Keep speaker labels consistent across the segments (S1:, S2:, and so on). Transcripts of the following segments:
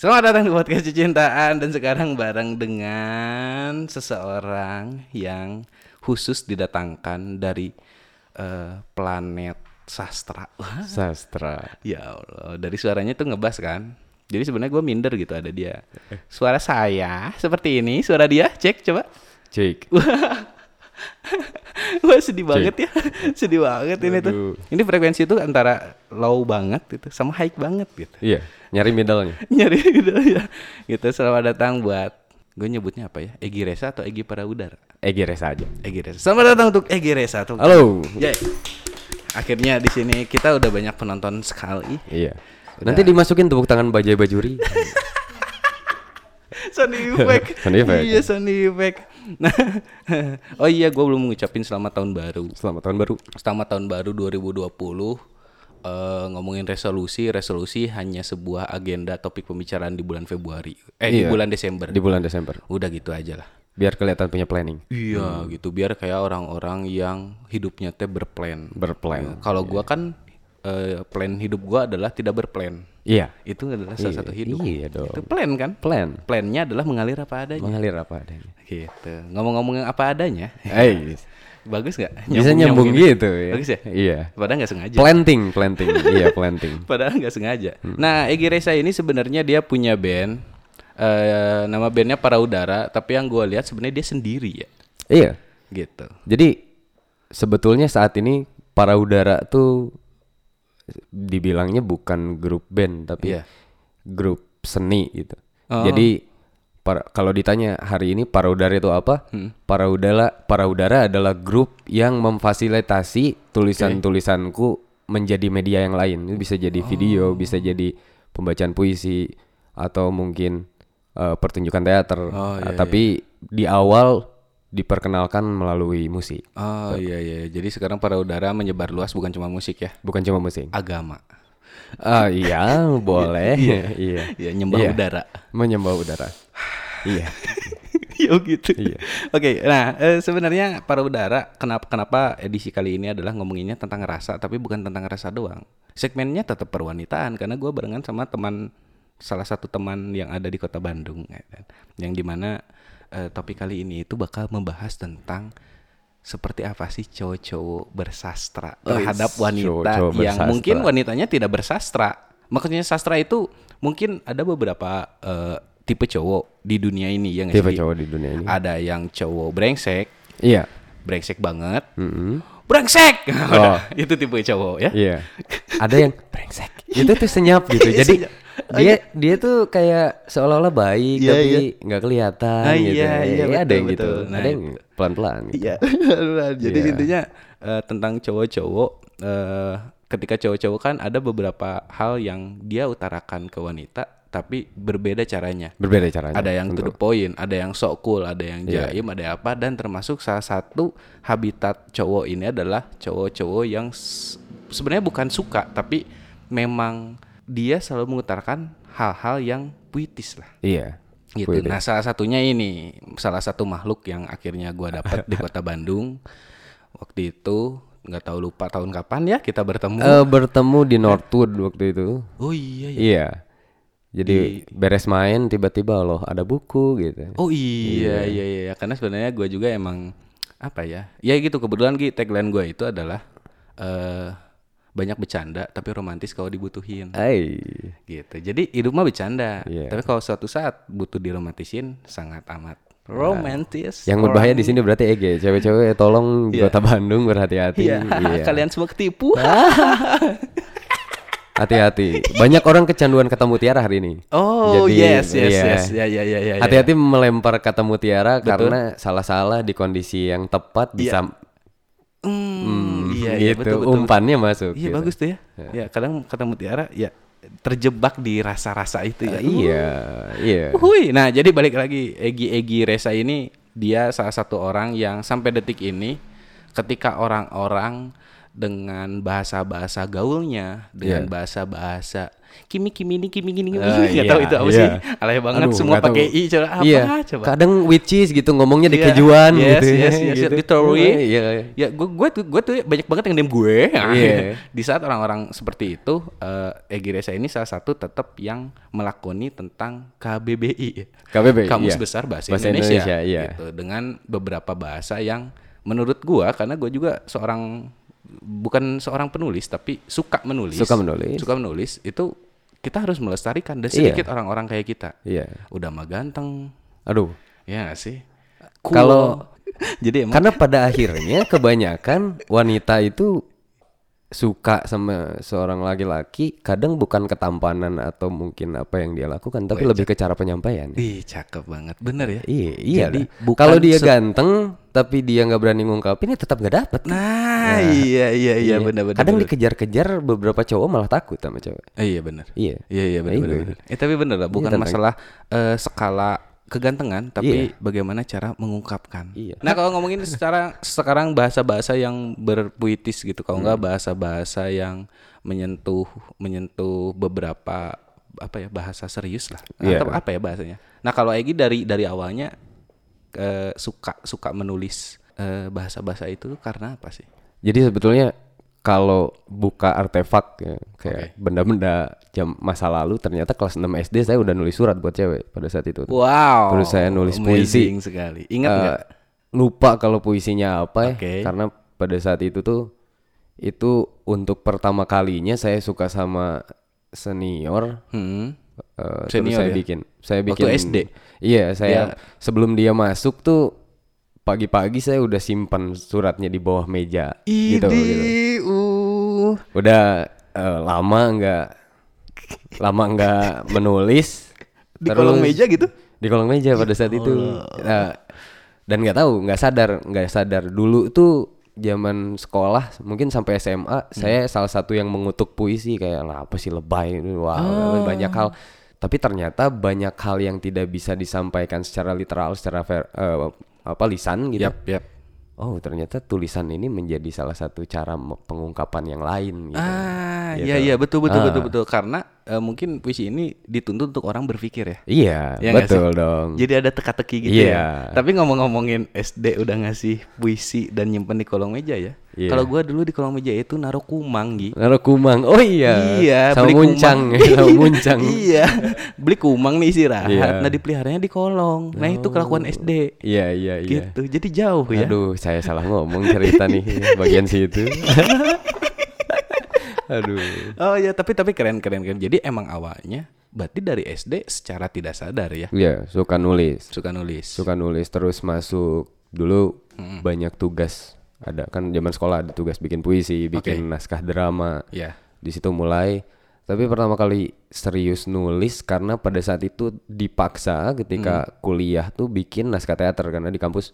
S1: Selamat datang di podcast Cintaan dan sekarang bareng dengan seseorang yang khusus didatangkan dari eh, planet sastra.
S2: Sastra.
S1: ya Allah, dari suaranya tuh ngebas kan. Jadi sebenarnya gue minder gitu ada dia. Suara saya seperti ini, suara dia cek coba.
S2: Cik.
S1: Wah sedih banget ya, sedih banget ini tuh.
S2: Aduh.
S1: Ini frekuensi tuh antara low banget gitu sama high banget gitu.
S2: Iya, nyari middle-nya.
S1: nyari gitu ya gitu selamat datang buat gue nyebutnya apa ya Egi Resa atau Egi Paraudara
S2: Egi Resa aja.
S1: Egi Resa selamat datang untuk Egi Resa tuh
S2: Halo.
S1: Yeay. akhirnya di sini kita udah banyak penonton sekali
S2: Iya. Nanti dimasukin tepuk tangan Bajai Bajuri.
S1: Sony Effect
S2: Sony Effect.
S1: iya Sony Effect nah oh iya gue belum ngucapin selamat tahun baru
S2: Selamat tahun baru.
S1: selamat tahun baru 2020 Eh, ngomongin resolusi resolusi hanya sebuah agenda topik pembicaraan di bulan Februari eh di
S2: Iya.
S1: bulan Desember
S2: Di bulan Desember.
S1: udah gitu aja lah
S2: Biar kelihatan punya planning.
S1: Iya gitu biar kayak orang-orang yang hidupnya teh berplan.
S2: Berplan.
S1: Kalau gua kan eh, plan hidup gua adalah tidak berplan.
S2: Iya.
S1: Itu adalah salah satu hidup.
S2: Iya dong.
S1: Itu plan kan?
S2: Plan.
S1: Plannya adalah mengalir apa adanya.
S2: Mengalir apa adanya.
S1: gitu. Ngomong-ngomong apa adanya.
S2: Hey.
S1: Bagus nggak?
S2: Bisa nyambung gitu ya.
S1: Bagus ya?
S2: Iya.
S1: Padahal nggak sengaja.
S2: Planting, planting. iya, planting.
S1: Padahal nggak sengaja.
S2: Hmm.
S1: Nah, Egi Reza ini sebenarnya dia punya band. eh nama bandnya Para Udara. Tapi yang gua lihat sebenarnya dia sendiri ya.
S2: Iya.
S1: Gitu.
S2: Jadi sebetulnya saat ini para udara tuh dibilangnya bukan grup band tapi
S1: Iya.
S2: grup seni gitu.
S1: Oh.
S2: Jadi kalau ditanya hari ini para udara itu apa?
S1: Hmm.
S2: Para udara para udara adalah grup yang memfasilitasi tulisan-tulisanku menjadi media yang lain. Itu bisa jadi
S1: Oh.
S2: video, bisa jadi pembacaan puisi atau mungkin eh, pertunjukan teater.
S1: Oh, iya,
S2: tapi di awal diperkenalkan melalui musik.
S1: Oh iya iya. Jadi sekarang para udara menyebar luas bukan cuma musik ya,
S2: Bukan cuma musik.
S1: agama.
S2: Ah iya, boleh. iya.
S1: Ya nyembah
S2: Iya.
S1: udara.
S2: Menyembah udara. iya.
S1: ya gitu.
S2: Iya.
S1: Oke, nah eh, sebenarnya para udara kenapa kenapa edisi kali ini adalah ngomonginnya tentang rasa tapi bukan tentang rasa doang. Segmennya tetap perwanitaan karena gue barengan sama teman salah satu teman yang ada di kota Bandung ya kan. yang di mana eh, topik kali ini itu bakal membahas tentang seperti apa sih cowok-cowok bersastra terhadap wanita
S2: cowok-cowok
S1: yang
S2: bersastra.
S1: mungkin wanitanya tidak bersastra. Maksudnya sastra itu mungkin ada beberapa eh, tipe cowok di dunia ini ya nggak
S2: Tipe
S1: sih?
S2: cowok di dunia ini.
S1: Ada yang cowok brengsek,
S2: Iya.
S1: brengsek banget.
S2: Mm-mm.
S1: Brengsek.
S2: Oh.
S1: itu tipe cowok ya.
S2: Iya. Ada yang brengsek. Itu tuh senyap gitu. Jadi dia dia tuh kayak seolah-olah baik
S1: Iya,
S2: tapi
S1: iya.
S2: nggak kelihatan
S1: Ah,
S2: gitu.
S1: iya, iya,
S2: ada
S1: betul,
S2: yang gitu.
S1: Nah,
S2: ada yang pelan-pelan gitu.
S1: Iya. Jadi
S2: Iya.
S1: intinya eh, tentang cowok-cowok eh, ketika cowok-cowok kan ada beberapa hal yang dia utarakan ke wanita tapi berbeda caranya.
S2: Berbeda caranya.
S1: Ada yang to the point, ada yang sok cool, ada yang
S2: Iya.
S1: jaim, ada apa dan termasuk salah satu habitat cowok ini adalah cowok-cowok yang sebenarnya bukan suka tapi memang dia selalu mengutarakan hal-hal yang puitis lah
S2: Iya.
S1: gitu.
S2: Puitis.
S1: Nah, salah satunya ini salah satu makhluk yang akhirnya gua dapat di Kota Bandung. Waktu itu nggak tahu lupa tahun kapan ya kita bertemu.
S2: Eh, bertemu di Northwood waktu itu.
S1: oh iya ya.
S2: Iya. Jadi beres main tiba-tiba loh ada buku gitu.
S1: Oh iya iya iya karena sebenarnya gua juga emang apa ya? Ya gitu kebetulan Gi tagline gua itu adalah eh banyak bercanda tapi romantis kalau dibutuhin.
S2: Hai.
S1: Gitu. Jadi hidup mah bercanda.
S2: Iya.
S1: Tapi kalau suatu saat butuh diromantisin sangat amat romantis.
S2: Yang berbahaya di sini berarti Ege. Cewek-cewek tolong di
S1: Iya.
S2: Kota Bandung berhati-hati.
S1: Iya,
S2: Iya.
S1: kalian semua ketipu.
S2: Hati-hati. Banyak orang kecanduan kata mutiara hari ini.
S1: Oh
S2: Jadi,
S1: yes yes
S2: iya.
S1: yes ya ya ya ya. ya.
S2: Hati-hati melempar kata mutiara karena salah-salah di kondisi yang tepat bisa
S1: Hmm, iya iya
S2: gitu
S1: betul betul.
S2: umpannya masuk.
S1: Iya
S2: gitu.
S1: bagus tuh ya. Ya kadang kata mutiara ya terjebak di rasa-rasa itu ya.
S2: Iya, iya.
S1: Hui. Nah, jadi balik lagi Egi Egi Resa ini dia salah satu orang yang sampai detik ini ketika orang-orang dengan bahasa-bahasa gaulnya, dengan
S2: Iya.
S1: bahasa-bahasa kimi kimi ini kimi gini kimi
S2: Ah,
S1: nggak
S2: iya,
S1: tahu itu apa
S2: iya.
S1: sih alay banget
S2: Aduh,
S1: semua pakai i coba apa
S2: iya.
S1: coba
S2: Kadang which is gitu ngomongnya di
S1: Iya.
S2: kejuan
S1: yes,
S2: gitu.
S1: yes, yes,
S2: gitu.
S1: literally.
S2: Iya.
S1: Ya, gue gue tuh gue tuh banyak banget yang name gue.
S2: Iya.
S1: Di saat orang-orang seperti itu, eh Egi Reza ini salah satu tetap yang melakoni tentang KBBI,
S2: KBBI,
S1: Kamus
S2: iya.
S1: Besar Bahasa,
S2: Bahasa
S1: Indonesia,
S2: Indonesia, iya.
S1: gitu. Dengan beberapa bahasa yang menurut gua karena gue juga seorang bukan seorang penulis tapi suka menulis.
S2: Suka menulis.
S1: Suka menulis itu kita harus melestarikan dan
S2: Iya.
S1: sedikit orang-orang kayak kita.
S2: Iya.
S1: Udah mah ganteng,
S2: Aduh.
S1: ya nggak sih?
S2: Kalau-
S1: jadi emang
S2: Karena pada akhirnya kebanyakan wanita itu suka sama seorang laki-laki kadang bukan ketampanan atau mungkin apa yang dia lakukan tapi lebih ke cara penyampaian.
S1: Ih, cakep banget. Bener ya?
S2: Iya, iya.
S1: Jadi,
S2: Kalau dia ganteng tapi dia nggak berani ngungkapin ya tetap nggak dapet.
S1: Nah, iya iya iya benar benar.
S2: Kadang
S1: benar.
S2: dikejar-kejar beberapa cowok malah takut sama cewek.
S1: Eh, iya benar.
S2: Iya.
S1: Iya iya benar
S2: Iya,
S1: benar.
S2: iya.
S1: benar. Eh tapi bener lah, bukan
S2: tentang-
S1: masalah eh, skala kegantengan, tapi
S2: Iya.
S1: bagaimana cara mengungkapkan.
S2: Iya.
S1: Nah kalau ngomongin secara sekarang bahasa-bahasa yang berpuitis gitu, kalau
S2: Hmm.
S1: nggak bahasa-bahasa yang menyentuh menyentuh beberapa apa ya bahasa serius lah,
S2: Iya.
S1: atau apa ya bahasanya. Nah kalau Egi dari dari awalnya eh, suka suka menulis eh, bahasa-bahasa itu tuh karena apa sih?
S2: Jadi sebetulnya kalau buka artefak ya, kayak benda-benda jam masa lalu ternyata kelas 6 SD saya udah nulis surat buat cewek pada saat itu. tuh.
S1: Wow.
S2: Terus saya nulis puisi.
S1: sekali. Ingat nggak?
S2: lupa kalau puisinya apa ya
S1: Oke.
S2: karena pada saat itu tuh itu untuk pertama kalinya saya suka sama senior
S1: Hmm.
S2: Eh, terus
S1: Senior
S2: saya
S1: ya?
S2: bikin saya
S1: Waktu
S2: bikin
S1: SD?
S2: iya saya
S1: Dia-
S2: sebelum dia masuk tuh pagi-pagi saya udah simpan suratnya di bawah meja gitu, gitu.
S1: uh.
S2: udah eh, lama nggak lama nggak menulis
S1: Di kolong meja gitu?
S2: di kolong meja pada saat itu Nah, dan nggak tahu nggak sadar nggak sadar dulu tuh zaman sekolah mungkin sampai SMA saya salah satu yang mengutuk puisi kayak lah apa sih lebay wah banyak hal. Tapi ternyata banyak hal yang tidak bisa disampaikan secara literal secara ver- eh, apa lisan gitu.
S1: Yap, yap.
S2: oh ternyata tulisan ini menjadi salah satu cara pengungkapan yang lain gitu.
S1: Ah,
S2: Gitu.
S1: iya iya betul betul
S2: Ah.
S1: betul betul. Karena eh, mungkin puisi ini dituntut untuk orang berpikir ya.
S2: iya
S1: nggak
S2: betul dong
S1: Jadi ada teka-teki gitu
S2: Iya.
S1: ya. Tapi ngomong-ngomongin SD udah ngasih puisi dan nyimpen di kolong meja ya.
S2: Iya.
S1: Kalau gua dulu di kolong meja itu naruh kumang Gi.
S2: Naruh kumang oh iya
S1: Iya,
S2: sama
S1: beli
S2: muncang
S1: kumang.
S2: sama muncang
S1: iya, beli kumang nih istirahat.
S2: Iya.
S1: Nah dipeliharanya di kolong. Nah itu kelakuan SD.
S2: iya iya iya
S1: Gitu. Jadi jauh ya.
S2: Aduh, saya salah ngomong cerita nih bagian situ. Aduh.
S1: Oh ya, tapi tapi keren keren keren. Jadi emang awalnya berarti dari SD secara tidak sadar ya
S2: Iya, suka nulis.
S1: suka nulis.
S2: Suka nulis terus masuk dulu banyak tugas. Ada kan zaman sekolah ada tugas bikin puisi, bikin naskah drama.
S1: Ya.
S2: Di situ mulai tapi pertama kali serius nulis karena pada saat itu dipaksa ketika kuliah tuh bikin naskah teater karena di kampus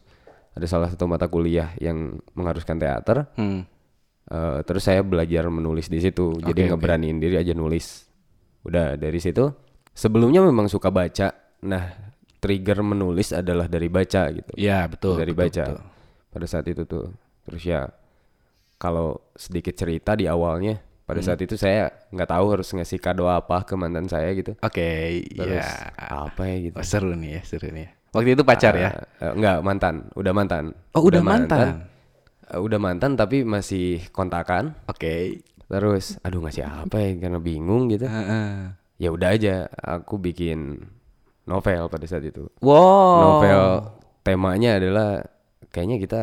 S2: ada salah satu mata kuliah yang mengharuskan teater.
S1: Hmm.
S2: Eh, terus saya belajar menulis di situ, jadi ngeberaniin diri aja nulis. Udah dari situ. Sebelumnya memang suka baca. Nah, trigger menulis adalah dari baca gitu.
S1: Ya betul.
S2: dari
S1: betul,
S2: baca.
S1: betul.
S2: Pada saat itu tuh. Terus ya, kalau sedikit cerita di awalnya, pada
S1: Hmm.
S2: saat itu saya nggak tahu harus ngasih kado apa ke mantan saya gitu.
S1: Oke,
S2: Terus
S1: ya.
S2: apa ya gitu.
S1: Oh, seru nih ya, seru nih. ya. Waktu itu pacar ya?
S2: Eh, enggak, mantan, udah mantan.
S1: Oh, udah mantan?
S2: Eh, udah mantan tapi masih kontakan.
S1: Oke.
S2: Terus, aduh ngasih apa ya karena bingung gitu.
S1: Heeh.
S2: Ya udah aja, aku bikin novel pada saat itu.
S1: Wow.
S2: Novel temanya adalah kayaknya kita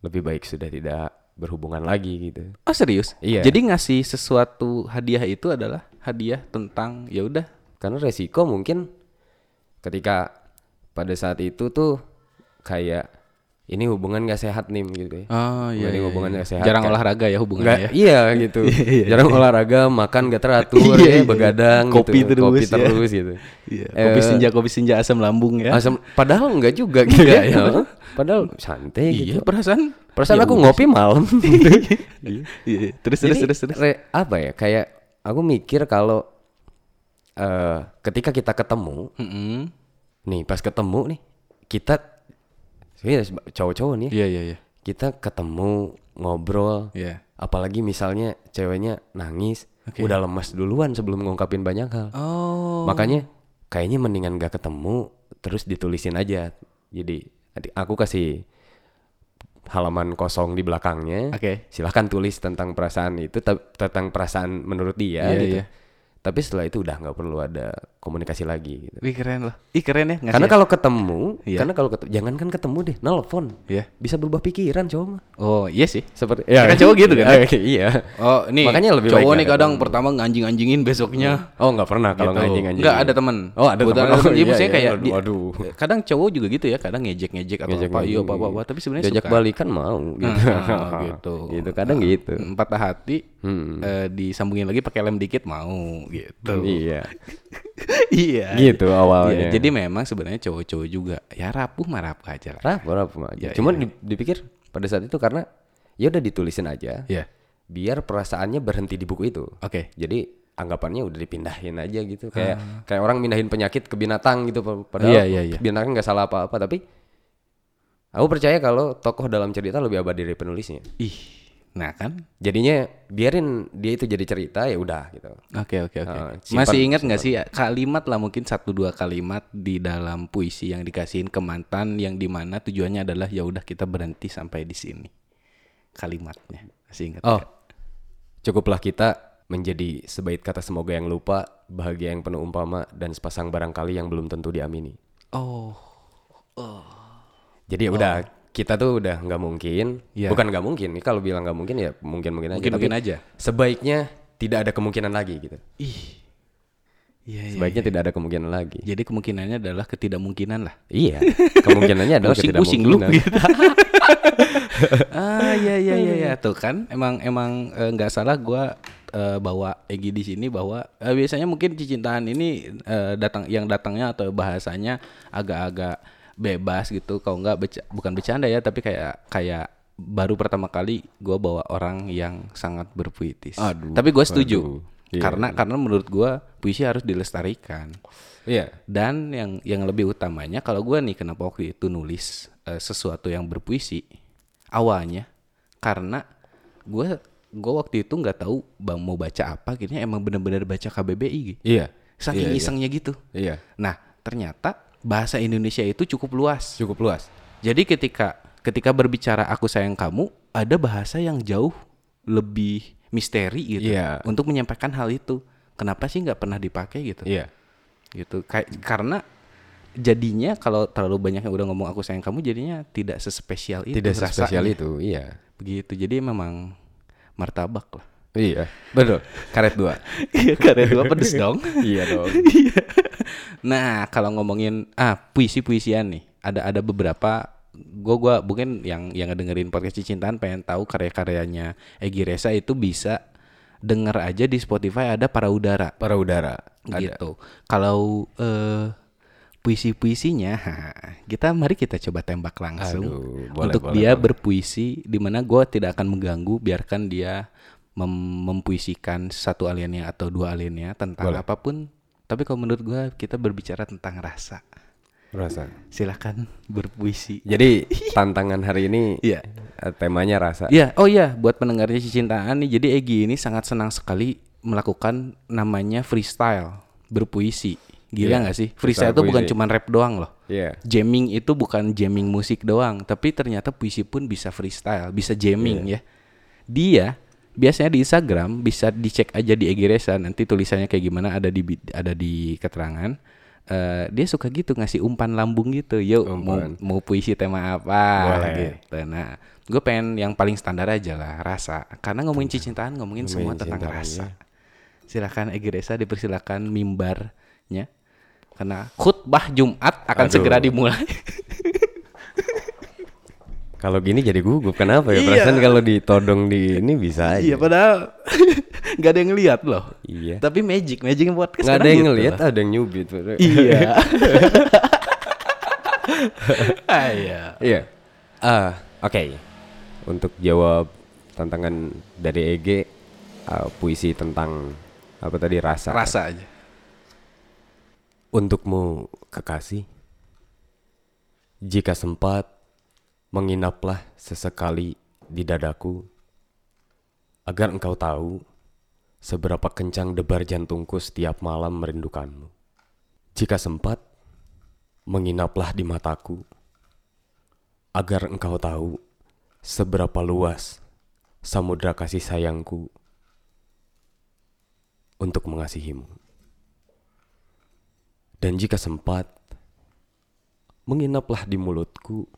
S2: lebih baik sudah tidak berhubungan lagi gitu.
S1: Oh serius?
S2: Iya.
S1: Jadi ngasih sesuatu hadiah itu adalah hadiah tentang ya udah.
S2: Karena resiko mungkin ketika pada saat itu tuh kayak ini hubungan gak sehat nih gitu ya.
S1: Oh
S2: Ini hubungan gak sehat.
S1: Jarang
S2: kan.
S1: olahraga ya hubungannya ya.
S2: iya gitu. Jarang olahraga, makan gak teratur,
S1: Iya,
S2: ya,
S1: iya.
S2: begadang
S1: Kopi
S2: gitu.
S1: terus
S2: kopi
S1: ya.
S2: terus gitu.
S1: Iya.
S2: Eh,
S1: Kopi senja, kopi senja asam lambung ya.
S2: Asam, padahal enggak juga gitu
S1: ya?
S2: Heeh. Padahal santai
S1: iya,
S2: gitu.
S1: perasaan.
S2: Perasaan
S1: Ya
S2: aku ngopi malam.
S1: Iya. Iya. Terus terus
S2: Jadi,
S1: terus terus.
S2: re- apa ya? Kayak aku mikir kalau eh ketika kita ketemu,
S1: Mm-mm.
S2: nih pas ketemu nih, kita sebenarnya cowok-cowok nih, ya,
S1: Iya iya iya.
S2: kita ketemu ngobrol.
S1: Iya.
S2: apalagi misalnya ceweknya nangis udah lemas duluan sebelum ngungkapin banyak hal
S1: Oh.
S2: makanya kayaknya mendingan gak ketemu terus ditulisin aja jadi aku kasih halaman kosong di belakangnya
S1: Oke.
S2: silahkan tulis tentang perasaan itu te- tentang perasaan menurut dia
S1: Iya,
S2: gitu
S1: iya.
S2: Tapi setelah itu udah nggak perlu ada komunikasi lagi gitu
S1: Wih keren loh. Ih keren ya. ngasih
S2: karena
S1: ya?
S2: kalau ketemu
S1: Iya.
S2: karena kalau ketemu jangan kan ketemu deh nelfon
S1: Iya.
S2: bisa berubah pikiran cowok mah
S1: Oh iya sih.
S2: seperti
S1: Ya kan cowok gitu kan?
S2: iya
S1: Oh nih.
S2: Makanya lebih
S1: cowok
S2: baik
S1: nih kadang
S2: ketemu.
S1: pertama nganjing-anjingin besoknya.
S2: oh nggak pernah kalau
S1: Gitu.
S2: nganjing anjing
S1: Nggak ada teman.
S2: oh ada teman oh, iya,
S1: maksudnya
S2: iya,
S1: kayak
S2: waduh,
S1: di-
S2: waduh.
S1: kadang cowok juga gitu ya, kadang ngejek-ngejek atau
S2: Ngejek
S1: apa, iya apa apa, tapi sebenarnya suka.
S2: balikan mau gitu
S1: Ah, gitu.
S2: gitu kadang gitu
S1: Hmm, Patah hati,
S2: Hmm.
S1: eh, disambungin lagi pakai lem dikit mau gitu.
S2: iya
S1: iya.
S2: gitu awalnya
S1: Iya, jadi memang sebenarnya cowok-cowok juga ya rapuh mah rapuh aja lah.
S2: rapuh rapuh aja
S1: Ya,
S2: cuman di- dipikir pada saat itu karena ya udah ditulisin aja
S1: Iya.
S2: biar perasaannya berhenti di buku itu
S1: Oke.
S2: jadi anggapannya udah dipindahin aja gitu kayak kayak orang mindahin penyakit ke binatang gitu pa- padahal
S1: Ah. Iya, iya, iya.
S2: binatang nggak salah apa-apa tapi aku percaya kalau tokoh dalam cerita lebih abadi dari penulisnya
S1: Ih. Nah kan?
S2: jadinya biarin dia itu jadi cerita ya udah gitu
S1: Oke oke oke.
S2: Simpan-
S1: Masih ingat nggak sih ya, kalimat lah mungkin satu dua kalimat di dalam puisi yang dikasihin ke mantan yang di mana tujuannya adalah ya udah kita berhenti sampai di sini. Kalimatnya masih ingat?
S2: oh
S1: nggak?
S2: cukuplah kita menjadi sebaik kata semoga yang lupa bahagia yang penuh umpama dan sepasang barangkali yang belum tentu diamini
S1: Oh.
S2: jadi ya udah kita tuh udah nggak mungkin
S1: Iya.
S2: bukan nggak mungkin nih kalau bilang nggak mungkin ya mungkin mungkin aja
S1: Mungkin aja.
S2: sebaiknya tidak ada kemungkinan lagi gitu
S1: Ih. Iya iya.
S2: sebaiknya tidak ada kemungkinan lagi
S1: Jadi kemungkinannya adalah ketidakmungkinan lah.
S2: iya kemungkinannya adalah
S1: lu
S2: ketidakmungkinan
S1: gitu. ah iya iya iya iya tuh kan emang emang eh, nggak salah gua eh, bawa Egi di sini bahwa eh, biasanya mungkin cicintaan ini eh, datang yang datangnya atau bahasanya agak-agak bebas gitu kalau nggak beca- bukan bercanda ya tapi kayak kayak baru pertama kali gua bawa orang yang sangat berpuitis.
S2: Aduh,
S1: tapi gua setuju
S2: aduh. Iya,
S1: karena karena menurut gua puisi harus dilestarikan.
S2: iya
S1: Dan yang yang lebih utamanya kalau gue nih kenapa waktu itu nulis eh, sesuatu yang berpuisi awalnya karena gue gue waktu itu nggak tahu bang mau baca apa akhirnya emang bener-bener baca KBBI gitu.
S2: iya
S1: Saking
S2: Iya, iya.
S1: isengnya gitu.
S2: iya
S1: Nah ternyata bahasa Indonesia itu cukup luas.
S2: cukup luas
S1: Jadi ketika ketika berbicara aku sayang kamu ada bahasa yang jauh lebih misteri gitu
S2: Iya.
S1: untuk menyampaikan hal itu. Kenapa sih nggak pernah dipakai gitu?
S2: iya
S1: gitu kayak karena jadinya kalau terlalu banyak yang udah ngomong aku sayang kamu jadinya tidak sespesial itu
S2: tidak spesial
S1: rasanya.
S2: itu iya
S1: begitu jadi memang martabak lah
S2: iya betul. Karet dua.
S1: Iya karya dua pedes dong.
S2: Iya dong.
S1: Nah kalau ngomongin ah puisi puisian nih ada ada beberapa gua gua mungkin yang yang ngedengerin podcast cintaan pengen tahu karya-karyanya Egi Reza itu bisa denger aja di Spotify ada para udara.
S2: Para udara
S1: gitu. Kalau eh, puisi-puisinya, kita mari kita coba tembak langsung.
S2: Aduh, boleh,
S1: untuk
S2: boleh,
S1: dia
S2: boleh.
S1: berpuisi, di mana gue tidak akan mengganggu, biarkan dia mem- mempuisikan satu aliennya atau dua aliennya tentang
S2: Boleh.
S1: apa pun. Tapi kalau menurut gue kita berbicara tentang rasa.
S2: rasa
S1: Silahkan berpuisi.
S2: jadi tantangan hari ini eh, temanya rasa
S1: Iya, oh iya, buat pendengarnya Cicintaan nih, jadi Egi ini sangat senang sekali melakukan namanya freestyle, berpuisi. Gila
S2: Iya,
S1: nggak sih?
S2: freestyle
S1: itu bukan cuma rap doang loh.
S2: iya
S1: Jamming itu bukan jamming musik doang, tapi ternyata puisi pun bisa freestyle, bisa jamming ya. Dia biasanya di Instagram bisa dicek aja di Egi Reza nanti tulisannya kayak gimana ada di ada di keterangan. Eh, dia suka gitu ngasih umpan lambung gitu. Yuk mau
S2: Umpan.
S1: mau puisi tema apa
S2: Boleh.
S1: gitu. Nah, gue pengen yang paling standar aja lah rasa. Karena ngomongin cicintaan ngomongin semua
S2: Ngomongin
S1: tentang
S2: cintaan,
S1: rasa.
S2: ya.
S1: Silakan Egi Reza dipersilakan mimbarnya. Karena khutbah Jumat akan
S2: Aduh.
S1: segera dimulai.
S2: kalau gini jadi gugup kenapa ya
S1: Iya.
S2: perasaan kalau ditodong di ini bisa aja
S1: Iya padahal nggak ada yang lihat loh.
S2: Iya.
S1: Tapi magic, magic buat
S2: nggak ada yang ngelihat ada yang nyubit
S1: Iya. ah, iya.
S2: Iya. Ah, oke. Untuk jawab tantangan dari EG ah, puisi tentang apa tadi rasa.
S1: Rasa aja.
S2: Untukmu kekasih. Jika sempat menginaplah sesekali di dadaku. Agar engkau tahu seberapa kencang debar jantungku setiap malam merindukanmu. Jika sempat, menginaplah di mataku. Agar engkau tahu seberapa luas samudra kasih sayangku untuk mengasihimu. Dan jika sempat, menginaplah di mulutku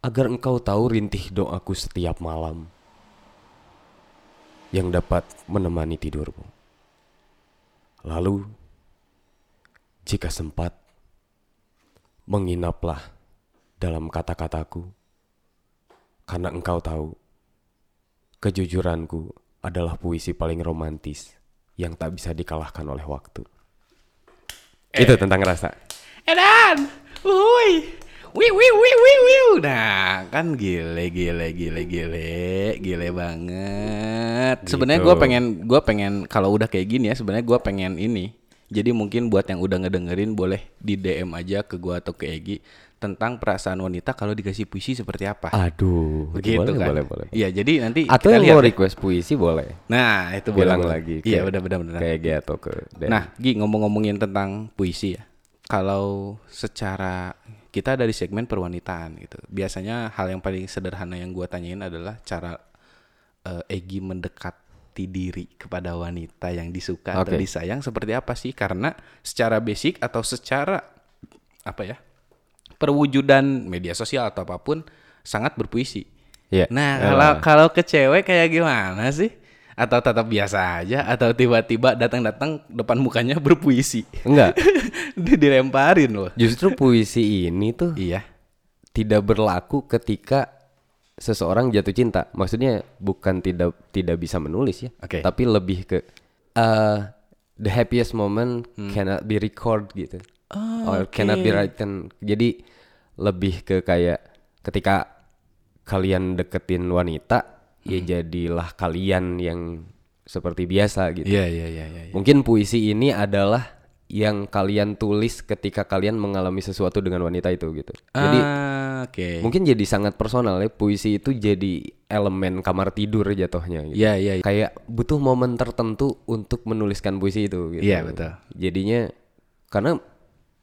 S2: agar engkau tahu rintih doaku setiap malam yang dapat menemani tidurmu. Lalu, jika sempat, menginaplah dalam kata-kataku karena engkau tahu kejujuranku adalah puisi paling romantis yang tak bisa dikalahkan oleh waktu. Itu tentang rasa.
S1: Edan, wuih, wih wih wih wih wih. Nah, kan gile gile gile gile gile banget. Sebenarnya gue
S2: Gitu.
S1: pengen gue pengen kalau udah kayak gini ya sebenarnya gue pengen ini. Jadi mungkin buat yang udah ngedengerin boleh di DM aja ke gue atau ke Egi tentang perasaan wanita kalau dikasih puisi seperti apa.
S2: Aduh,
S1: Begitu
S2: boleh,
S1: kan?
S2: boleh, boleh.
S1: Iya, jadi nanti
S2: Atau
S1: kita
S2: yang
S1: lihat
S2: mau
S1: ya.
S2: request puisi boleh.
S1: Nah, itu
S2: Bilang
S1: boleh.
S2: lagi.
S1: Iya,
S2: ke-
S1: benar benar.
S2: Kayak Egi atau ke Dan.
S1: Nah, Gi ngomong-ngomongin tentang puisi ya. Kalau secara kita dari segmen perwanitaan gitu. Biasanya hal yang paling sederhana yang gua tanyain adalah cara eh, Egi mendekati diri kepada wanita yang disuka atau
S2: Oke.
S1: disayang seperti apa sih? Karena secara basic atau secara apa ya? perwujudan media sosial atau apa pun sangat berpuisi.
S2: Iya.
S1: Nah,
S2: Yalah.
S1: kalau kalau ke cewek kayak gimana sih? Atau tetap biasa aja atau tiba-tiba datang-datang depan mukanya berpuisi.
S2: Enggak,
S1: Dia dilemparin loh.
S2: justru puisi ini tuh
S1: Iya.
S2: tidak berlaku ketika seseorang jatuh cinta. Maksudnya bukan tidak tidak bisa menulis ya,
S1: Oke.
S2: tapi lebih ke uh, the happiest moment cannot be record gitu, or cannot be written. Jadi lebih ke kayak ketika kalian deketin wanita, ya jadilah kalian yang seperti biasa gitu.
S1: Iya, iya, iya, iya.
S2: Mungkin puisi ini adalah yang kalian tulis ketika kalian mengalami sesuatu dengan wanita itu gitu. Jadi
S1: Ah, oke.
S2: mungkin jadi sangat personal ya puisi itu jadi elemen kamar tidur jatuhnya gitu.
S1: Iya, iya. iya.
S2: Kayak butuh momen tertentu untuk menuliskan puisi itu gitu.
S1: Iya, betul.
S2: Jadinya karena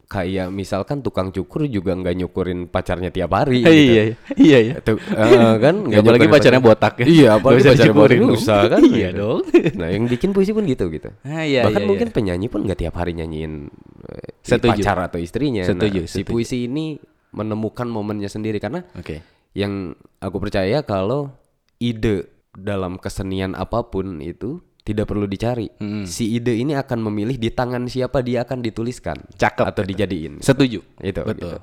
S2: kayak misalkan tukang cukur juga nggak nyukurin pacarnya tiap hari
S1: Iya,
S2: gitu.
S1: iya, iya, iya.
S2: Tuh, eh, kan nggak
S1: apalagi pacarnya botak ya.
S2: Iya, apalagi pacarnya botak susah kan.
S1: Iya
S2: gitu.
S1: dong.
S2: Nah, yang bikin puisi pun gitu gitu.
S1: Ah, iya,
S2: Bahkan
S1: iya,
S2: mungkin
S1: iya.
S2: penyanyi pun nggak tiap hari nyanyiin eh, si
S1: Setuju.
S2: pacar atau istrinya.
S1: Setuju,
S2: Nah, si
S1: setuju.
S2: puisi ini menemukan momennya sendiri karena
S1: Oke.
S2: yang aku percaya kalau ide dalam kesenian apa pun itu tidak perlu dicari. Si ide ini akan memilih di tangan siapa dia akan dituliskan
S1: Cakep.
S2: atau dijadiin.
S1: Setuju.
S2: Itu
S1: Betul.
S2: gitu.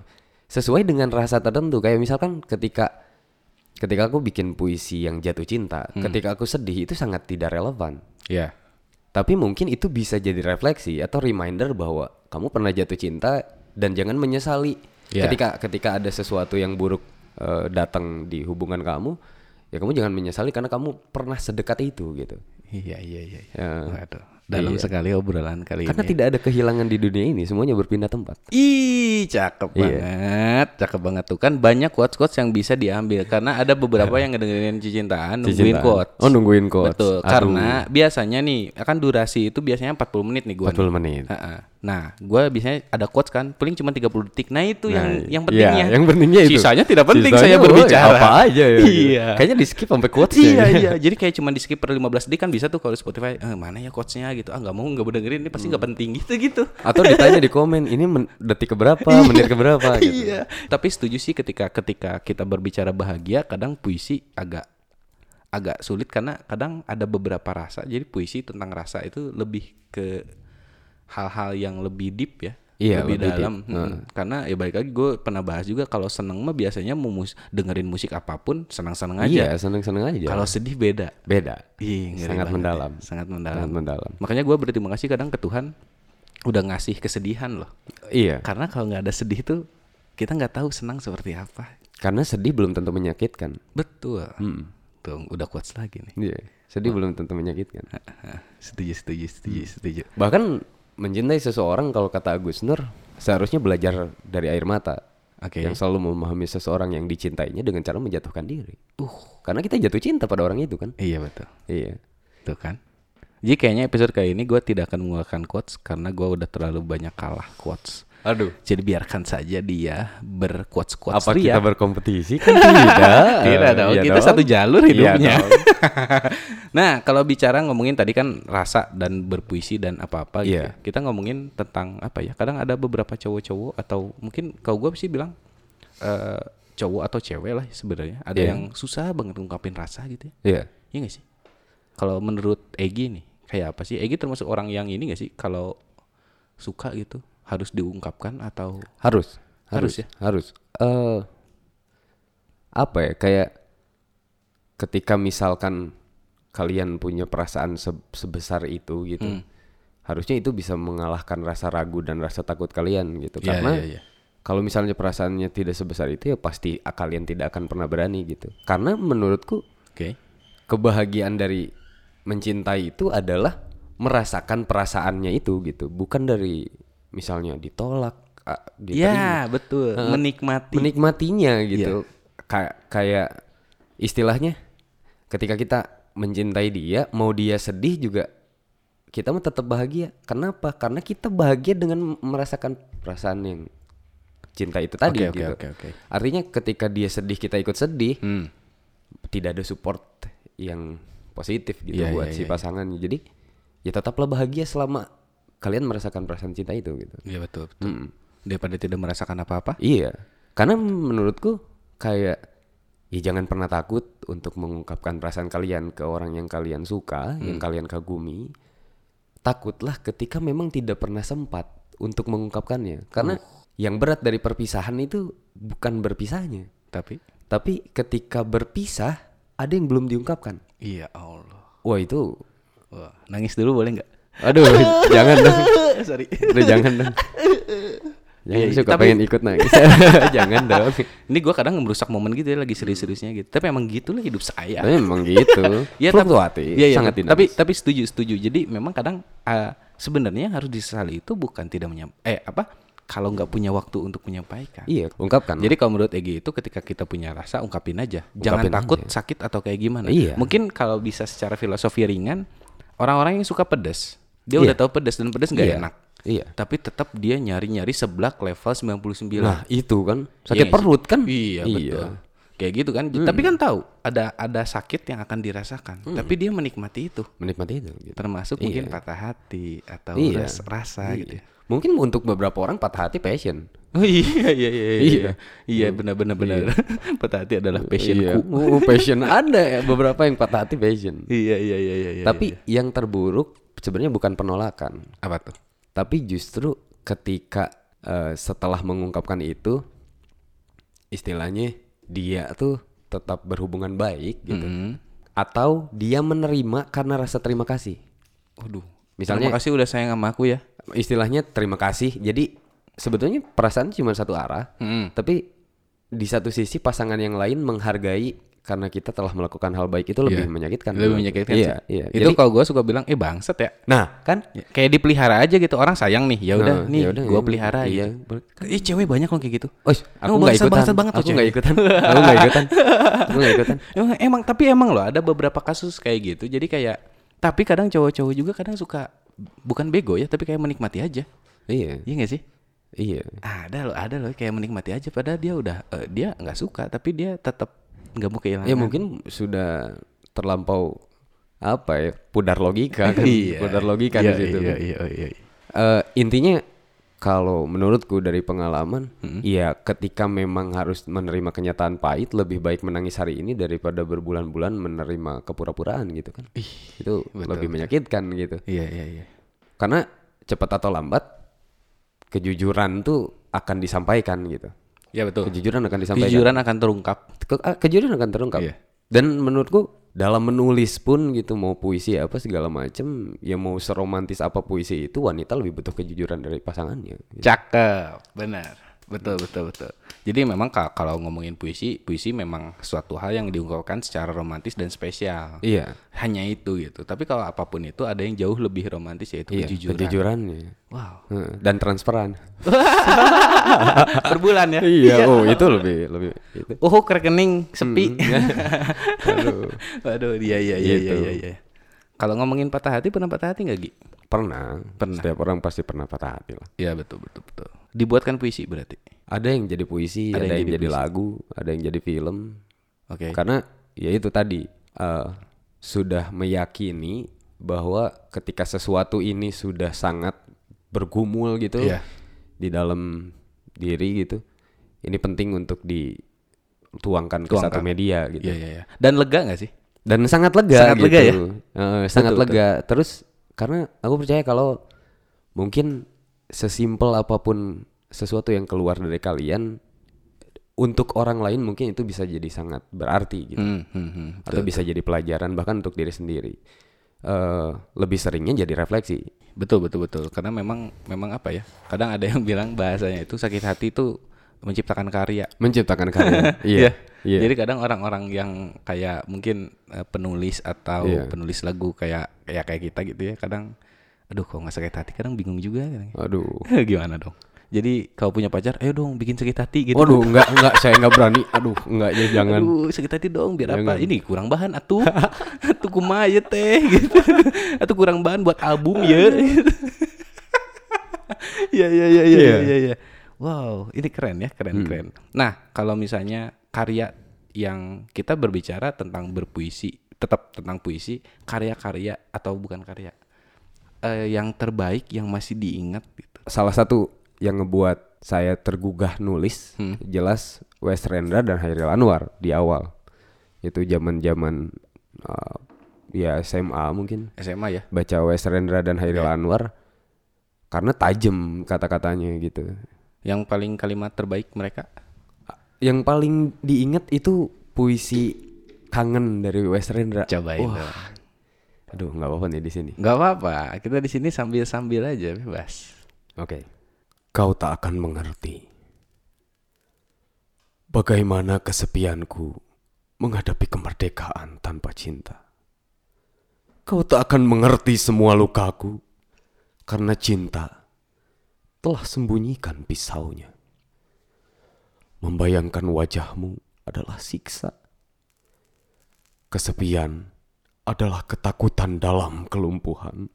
S2: Sesuai dengan rasa tertentu kayak misalkan ketika ketika aku bikin puisi yang jatuh cinta,
S1: Hmm.
S2: ketika aku sedih itu sangat tidak relevan.
S1: Iya.
S2: Tapi mungkin itu bisa jadi refleksi atau reminder bahwa kamu pernah jatuh cinta dan jangan menyesali
S1: Iya.
S2: ketika ketika ada sesuatu yang buruk eh, datang di hubungan kamu, ya kamu jangan menyesali karena kamu pernah sedekat itu gitu.
S1: Iya, iya, iya.
S2: Ya.
S1: Waduh. Dalam
S2: Iya.
S1: sekali obrolan kali
S2: Karena
S1: ini.
S2: tidak ada kehilangan di dunia ini, semuanya berpindah tempat.
S1: Ih, cakep
S2: Iya.
S1: banget, cakep banget tuh kan banyak quotes quotes yang bisa diambil karena ada beberapa yang ngedengerin cicintaan nungguin quotes.
S2: Oh, nungguin quotes.
S1: Betul,
S2: Aduh.
S1: karena biasanya nih akan durasi itu biasanya 40 menit nih gua.
S2: 40
S1: nih.
S2: menit.
S1: Ha-ha. Nah, gua biasanya ada quotes kan, paling cuma 30 detik. Nah, itu yang
S2: Nah,
S1: yang pentingnya.
S2: iya, yang pentingnya itu.
S1: Sisanya tidak penting
S2: Sisanya,
S1: saya
S2: oh,
S1: berbicara.
S2: apa aja ya.
S1: Iya.
S2: Kayaknya di skip sampai quotes
S1: Iya iya, jadi kayak cuma di skip per 15 detik kan bisa tuh kalau Spotify, eh, mana ya quotesnya gitu, ah nggak mau nggak mau dengerin ini pasti nggak penting gitu gitu.
S2: Atau ditanya di komen, ini men- detik keberapa, menit keberapa gitu.
S1: Iya. Tapi setuju sih ketika ketika kita berbicara bahagia, kadang puisi agak agak sulit karena kadang ada beberapa rasa. Jadi puisi tentang rasa itu lebih ke hal-hal yang lebih deep ya.
S2: Iya,
S1: lebih
S2: lebih
S1: dalam.
S2: deep.
S1: Hmm. Karena ya balik lagi gue pernah bahas juga kalau seneng mah biasanya mau mus- dengerin musik apa pun senang-senang aja.
S2: Iya, seneng-seneng aja.
S1: Kalau sedih beda.
S2: beda.
S1: Ih, ngeri
S2: Sangat
S1: banget
S2: mendalam.
S1: ya. Sangat mendalam.
S2: Sangat mendalam.
S1: Makanya gue berterima kasih kadang ke Tuhan udah ngasih kesedihan loh.
S2: Iya.
S1: Karena kalau nggak ada sedih tuh kita nggak tahu senang seperti apa.
S2: Karena sedih belum tentu menyakitkan.
S1: Betul.
S2: Hmm.
S1: Tuh udah quotes lagi nih.
S2: Iya. Sedih belum tentu menyakitkan.
S1: setuju, setuju, setuju, setuju.
S2: Bahkan mencintai seseorang kalau kata Agus Nur seharusnya belajar dari air mata.
S1: Oke.
S2: yang selalu memahami seseorang yang dicintainya dengan cara menjatuhkan diri. Uh, karena kita jatuh cinta pada orang itu kan.
S1: Iya betul.
S2: Iya.
S1: Tuh kan. Jadi kayaknya episode kali ini gue tidak akan mengeluarkan quotes karena gue udah terlalu banyak kalah quotes.
S2: Aduh.
S1: Jadi biarkan saja dia berquotes-quotes
S2: Apa
S1: dia.
S2: kita berkompetisi? Kan tidak.
S1: Tidak dong,
S2: Iya
S1: kita
S2: dong.
S1: satu jalur
S2: Iya
S1: hidupnya.
S2: dong.
S1: nah, kalau bicara ngomongin tadi kan rasa dan berpuisi dan apa-apa gitu.
S2: Iya.
S1: ya. Kita ngomongin tentang apa ya? Kadang ada beberapa cowok-cowok atau mungkin kalau gue sih bilang eh cowok atau cewek lah sebenarnya. Ada
S2: Iya.
S1: yang susah banget ngungkapin rasa gitu ya.
S2: Iya.
S1: Iya gak sih? Kalau menurut Egi nih, kayak apa sih? Egi termasuk orang yang ini gak sih? Kalau suka gitu harus diungkapkan atau
S2: Harus.
S1: Harus
S2: Harus,
S1: ya?
S2: Harus. Eh apa ya? Kayak ketika misalkan kalian punya perasaan se- sebesar itu gitu.
S1: Hmm.
S2: Harusnya itu bisa mengalahkan rasa ragu dan rasa takut kalian gitu.
S1: Iya,
S2: Karena
S1: iya, iya.
S2: kalau misalnya perasaannya tidak sebesar itu ya pasti kalian tidak akan pernah berani gitu. Karena menurutku
S1: Oke.
S2: kebahagiaan dari mencintai itu adalah merasakan perasaannya itu gitu, bukan dari misalnya ditolak, ah, diterima.
S1: Ya, betul. Menikmati.
S2: menikmatinya gitu. Kayak kayak istilahnya ketika kita mencintai dia, mau dia sedih juga kita mah tetap bahagia. Kenapa? Karena kita bahagia dengan merasakan perasaan yang cinta itu tadi
S1: oke,
S2: gitu.
S1: oke, oke.
S2: Artinya ketika dia sedih kita ikut sedih,
S1: Hmm.
S2: tidak ada support yang positif gitu
S1: Iya,
S2: buat
S1: iya,
S2: si
S1: iya.
S2: pasangan. Jadi ya tetaplah bahagia selama kalian merasakan perasaan cinta itu gitu.
S1: Iya betul, betul.
S2: Mm.
S1: Daripada tidak merasakan apa-apa.
S2: Iya. Karena menurutku kayak ya jangan pernah takut untuk mengungkapkan perasaan kalian ke orang yang kalian suka, yang kalian kagumi. Takutlah ketika memang tidak pernah sempat untuk mengungkapkannya. Karena yang berat dari perpisahan itu bukan berpisahnya,
S1: Tapi
S2: tapi ketika berpisah ada yang belum diungkapkan.
S1: iya Allah.
S2: Wah itu
S1: Wah, nangis dulu boleh nggak?
S2: Aduh, jangan dong.
S1: Sorry.
S2: Udah jangan dong. Jangan
S1: iya,
S2: suka
S1: tapi-
S2: pengen ikut nangis. jangan dong.
S1: Ini gua kadang merusak momen gitu ya lagi serius-seriusnya gitu. Tapi emang gitulah hidup saya.
S2: Tapi memang gitu.
S1: Iya, tapi-
S2: Fluktuatif,
S1: Iya, iya,
S2: sangat
S1: tapi
S2: dinamis.
S1: tapi setuju setuju. Jadi memang kadang eh, sebenarnya harus disesali itu bukan tidak menyam eh apa? Kalau nggak punya waktu untuk menyampaikan.
S2: Iya, ungkapkan.
S1: Jadi kalau menurut Egi itu ketika kita punya rasa ungkapin aja. Jangan
S2: Ungkapin
S1: takut
S2: aja.
S1: sakit atau kayak gimana.
S2: Iya.
S1: Mungkin kalau bisa secara filosofi ringan, orang-orang yang suka pedas, dia
S2: Iya.
S1: udah tahu pedas dan pedas nggak
S2: Iya.
S1: enak.
S2: Iya.
S1: Tapi tetap dia nyari-nyari seblak level 99.
S2: Nah, itu kan
S1: Iya
S2: sakit
S1: sih?
S2: perut kan?
S1: Iya, betul. Kayak gitu kan. Tapi kan tahu ada ada sakit yang akan dirasakan. Tapi dia menikmati itu.
S2: Menikmati itu gitu.
S1: Termasuk mungkin
S2: Iya.
S1: patah hati atau
S2: Iya.
S1: ras- rasa gitu. ya.
S2: Mungkin untuk beberapa orang patah hati passion.
S1: Oh iya iya iya iya.
S2: Iya.
S1: Iya benar benar benar. patah hati adalah passionku.
S2: Iya. Oh, passion ada ya beberapa yang patah hati passion.
S1: Iya iya iya iya. iya,
S2: Tapi
S1: iya.
S2: yang terburuk sebenarnya bukan penolakan,
S1: apa tuh?
S2: tapi justru ketika eh, setelah mengungkapkan itu istilahnya dia tuh tetap berhubungan baik gitu.
S1: Mm.
S2: Atau dia menerima karena rasa terima kasih.
S1: Waduh.
S2: Misalnya-
S1: Terima kasih udah sayang sama aku ya.
S2: istilahnya terima kasih. Jadi sebetulnya perasaan cuma satu arah,
S1: Mm.
S2: tapi di satu sisi pasangan yang lain menghargai karena kita telah melakukan hal baik itu lebih
S1: Iya.
S2: menyakitkan.
S1: Lebih menyakitkan
S2: Iya, iya.
S1: Itu
S2: Jadi-
S1: kalau gue suka bilang, eh bangsat ya.
S2: nah, kan
S1: Ya, Kayak dipelihara aja gitu orang sayang nih ya udah
S2: Nah,
S1: nih
S2: ya
S1: gue
S2: iya.
S1: pelihara
S2: Iya.
S1: gitu. Ih cewek banyak loh kayak gitu.
S2: Oh, aku nggak ikutan.
S1: bangsat banget
S2: aku nggak ikutan. Aku nggak ikutan. Aku nggak ikutan.
S1: Emang, emang tapi emang loh ada beberapa kasus kayak gitu. Jadi kayak tapi kadang cowok-cowok juga kadang suka bukan bego ya tapi kayak menikmati aja.
S2: Iya,
S1: Iya gak sih?
S2: iya.
S1: Ada loh, ada loh kayak menikmati aja padahal dia udah eh, dia nggak suka tapi dia tetap nggak mau kehilangan.
S2: Ya mungkin sudah terlampau apa ya pudar logika kan
S1: Iya.
S2: pudar logika
S1: Iya,
S2: di situ
S1: Iya
S2: kan.
S1: iya iya. iya.
S2: Eh, intinya kalau menurutku dari pengalaman
S1: Hmm.
S2: ya ketika memang harus menerima kenyataan pahit lebih baik menangis hari ini daripada berbulan-bulan menerima kepura-puraan gitu kan itu lebih menyakitkan gitu
S1: Iya iya iya.
S2: karena cepat atau lambat kejujuran tuh akan disampaikan gitu
S1: Ya betul.
S2: kejujuran akan disampaikan
S1: Kejujuran akan terungkap.
S2: Ke- ah, kejujuran akan terungkap.
S1: Iya.
S2: Dan menurutku dalam menulis pun gitu mau puisi apa segala macem ya mau seromantis apa puisi itu wanita lebih butuh kejujuran dari pasangannya. gitu.
S1: Cakep, benar. Betul, betul, betul. Jadi memang ka- kalau ngomongin puisi, puisi memang suatu hal yang diungkapkan secara romantis dan spesial.
S2: Iya.
S1: Hanya itu gitu. Tapi kalau apa pun itu ada yang jauh lebih romantis yaitu
S2: Iya,
S1: kejujuran.
S2: kejujurannya.
S1: Wow.
S2: Heeh, Dan transparan.
S1: per bulan ya.
S2: iya, oh itu lebih lebih itu.
S1: Oh, ke rekening sepi.
S2: Aduh.
S1: Waduh, iya iya iya
S2: Gitu.
S1: iya iya. Kalau ngomongin patah hati pernah patah hati nggak Gi?
S2: Pernah.
S1: Pernah.
S2: Setiap orang pasti pernah patah hati lah.
S1: Iya betul betul betul. Dibuatkan puisi berarti.
S2: Ada yang jadi puisi, ada, yang, jadi, lagu, ada yang jadi film.
S1: Oke.
S2: Karena ya itu tadi eh, sudah meyakini bahwa ketika sesuatu ini sudah sangat bergumul gitu
S1: Iya.
S2: di dalam diri gitu, ini penting untuk dituangkan ke satu
S1: Tuangkan.
S2: media gitu.
S1: Iya iya iya. Dan lega nggak sih?
S2: Dan sangat lega
S1: Sangat
S2: gitu.
S1: lega ya?
S2: Eh, sangat
S1: Betul,
S2: lega. Terus karena aku percaya kalau mungkin sesimpel apa pun sesuatu yang keluar dari kalian untuk orang lain mungkin itu bisa jadi sangat berarti gitu.
S1: Hmm, hmm, hmm.
S2: Atau bisa jadi pelajaran bahkan untuk diri sendiri. Eh lebih seringnya jadi refleksi.
S1: Betul betul betul. Karena memang memang apa ya? Kadang ada yang bilang bahasanya itu sakit hati itu menciptakan karya.
S2: Menciptakan karya. iya. Iya.
S1: Jadi kadang orang-orang yang kayak mungkin eh, penulis atau
S2: Iya.
S1: penulis lagu kayak kayak kayak kita gitu ya, kadang aduh kok nggak sakit hati, kadang bingung juga kadang.
S2: Aduh.
S1: Gimana dong? Jadi kalau punya pacar, ayo dong bikin sakit hati gitu.
S2: Waduh, enggak enggak saya enggak berani. Aduh, enggak ya jangan.
S1: Aduh, sakit hati dong biar apa?
S2: Jangan.
S1: Ini kurang bahan atuh. atuh kumaha ya teh gitu. Atuh kurang bahan buat album ya. gitu. Iya iya iya iya
S2: Iya.
S1: iya iya. Wow, ini keren ya, keren keren. Nah, kalau misalnya karya yang kita berbicara tentang berpuisi, tetap tentang puisi, karya-karya atau bukan karya eh, yang terbaik yang masih diingat gitu.
S2: Salah satu yang ngebuat saya tergugah nulis jelas Wes Rendra dan Hairil Anwar di awal. Itu zaman-zaman uh, ya SMA mungkin
S1: SMA ya.
S2: baca Wes Rendra dan Hairil Anwar karena tajam kata-katanya gitu.
S1: Yang paling kalimat terbaik mereka
S2: Yang paling diingat itu puisi kangen dari Wes Rendra.
S1: cobain
S2: Wah,
S1: dong.
S2: aduh nggak apa-apa nih di sini.
S1: Nggak apa-apa, kita di sini sambil-sambil aja bebas.
S2: Oke. Kau tak akan mengerti bagaimana kesepianku menghadapi kemerdekaan tanpa cinta. Kau tak akan mengerti semua lukaku karena cinta telah sembunyikan pisaunya. Membayangkan wajahmu adalah siksa. Kesepian adalah ketakutan dalam kelumpuhan.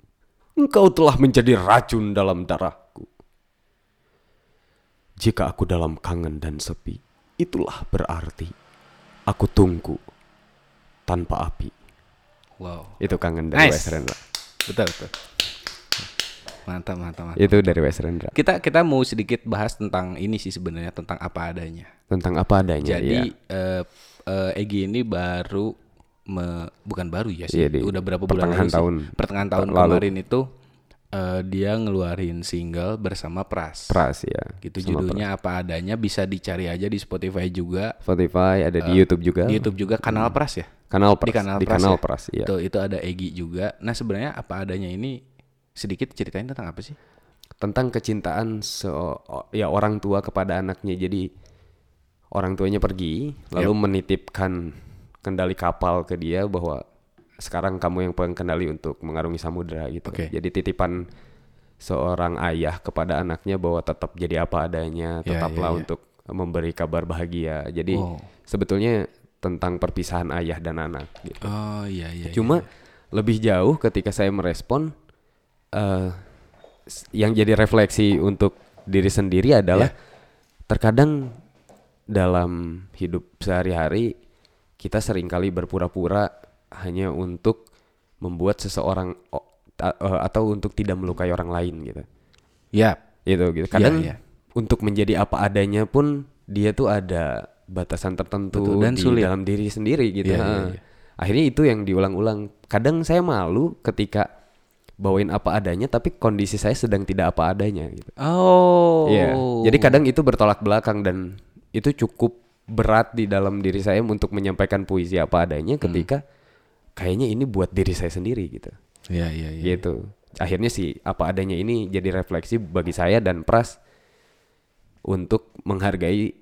S2: Engkau telah menjadi racun dalam darahku. Jika aku dalam kangen dan sepi, itulah berarti aku tunggu tanpa api.
S1: Wow.
S2: Itu kangen dari
S1: Nice.
S2: Wes Rendra.
S1: Betul betul. Mantap mantap mantap.
S2: Itu dari Wes Rendra.
S1: Kita kita mau sedikit bahas tentang ini sih sebenarnya tentang apa adanya.
S2: Tentang apa adanya.
S1: Jadi
S2: ya.
S1: eh eh, Egi ini baru me- bukan baru ya sih.
S2: Iya,
S1: Udah berapa bulan lalu sih?
S2: tahun.
S1: Pertengahan tahun
S2: lalu.
S1: kemarin itu eh, dia ngeluarin single bersama Pras.
S2: Pras ya.
S1: Gitu
S2: Sama
S1: judulnya apa adanya bisa dicari aja di Spotify juga.
S2: Spotify ada di YouTube juga.
S1: Di YouTube juga kanal Pras ya.
S2: Kanal Pras.
S1: Di kanal
S2: di
S1: Pras.
S2: kanal
S1: ya?
S2: Pras, iya.
S1: Itu itu ada Egi juga. Nah, sebenarnya apa adanya ini sedikit ceritain tentang apa sih?
S2: Tentang kecintaan se ya orang tua kepada anaknya. Jadi orang tuanya pergi lalu menitipkan kendali kapal ke dia bahwa sekarang kamu yang pegang kendali untuk mengarungi samudera gitu.
S1: Oke.
S2: Jadi titipan seorang ayah kepada anaknya bahwa tetap jadi apa adanya,
S1: Ya,
S2: tetaplah
S1: ya, ya.
S2: untuk memberi kabar bahagia. Jadi
S1: Wow.
S2: sebetulnya tentang perpisahan ayah dan anak gitu.
S1: Oh iya iya.
S2: Cuma lebih jauh ketika saya merespon eh s- yang jadi refleksi untuk diri sendiri adalah
S1: Ya.
S2: terkadang dalam hidup sehari-hari kita sering kali berpura-pura hanya untuk membuat seseorang eh, atau untuk tidak melukai orang lain gitu.
S1: Ya.
S2: Gitu gitu. Kadang
S1: iya.
S2: untuk menjadi apa adanya pun dia tuh ada batasan tertentu
S1: Betul, dan
S2: di
S1: sulit.
S2: dalam diri sendiri gitu.
S1: Iya, iya,
S2: Ha.
S1: iya.
S2: Akhirnya itu yang diulang-ulang. Kadang saya malu ketika bawain apa adanya tapi kondisi saya sedang tidak apa adanya gitu.
S1: Oh.
S2: Iya. Jadi kadang itu bertolak belakang dan itu cukup berat di dalam diri saya untuk menyampaikan puisi apa adanya
S1: Hmm.
S2: Kayaknya ini buat diri saya sendiri gitu.
S1: Iya iya iya.
S2: Gitu. Akhirnya sih apa adanya ini jadi refleksi bagi saya dan Pras untuk menghargai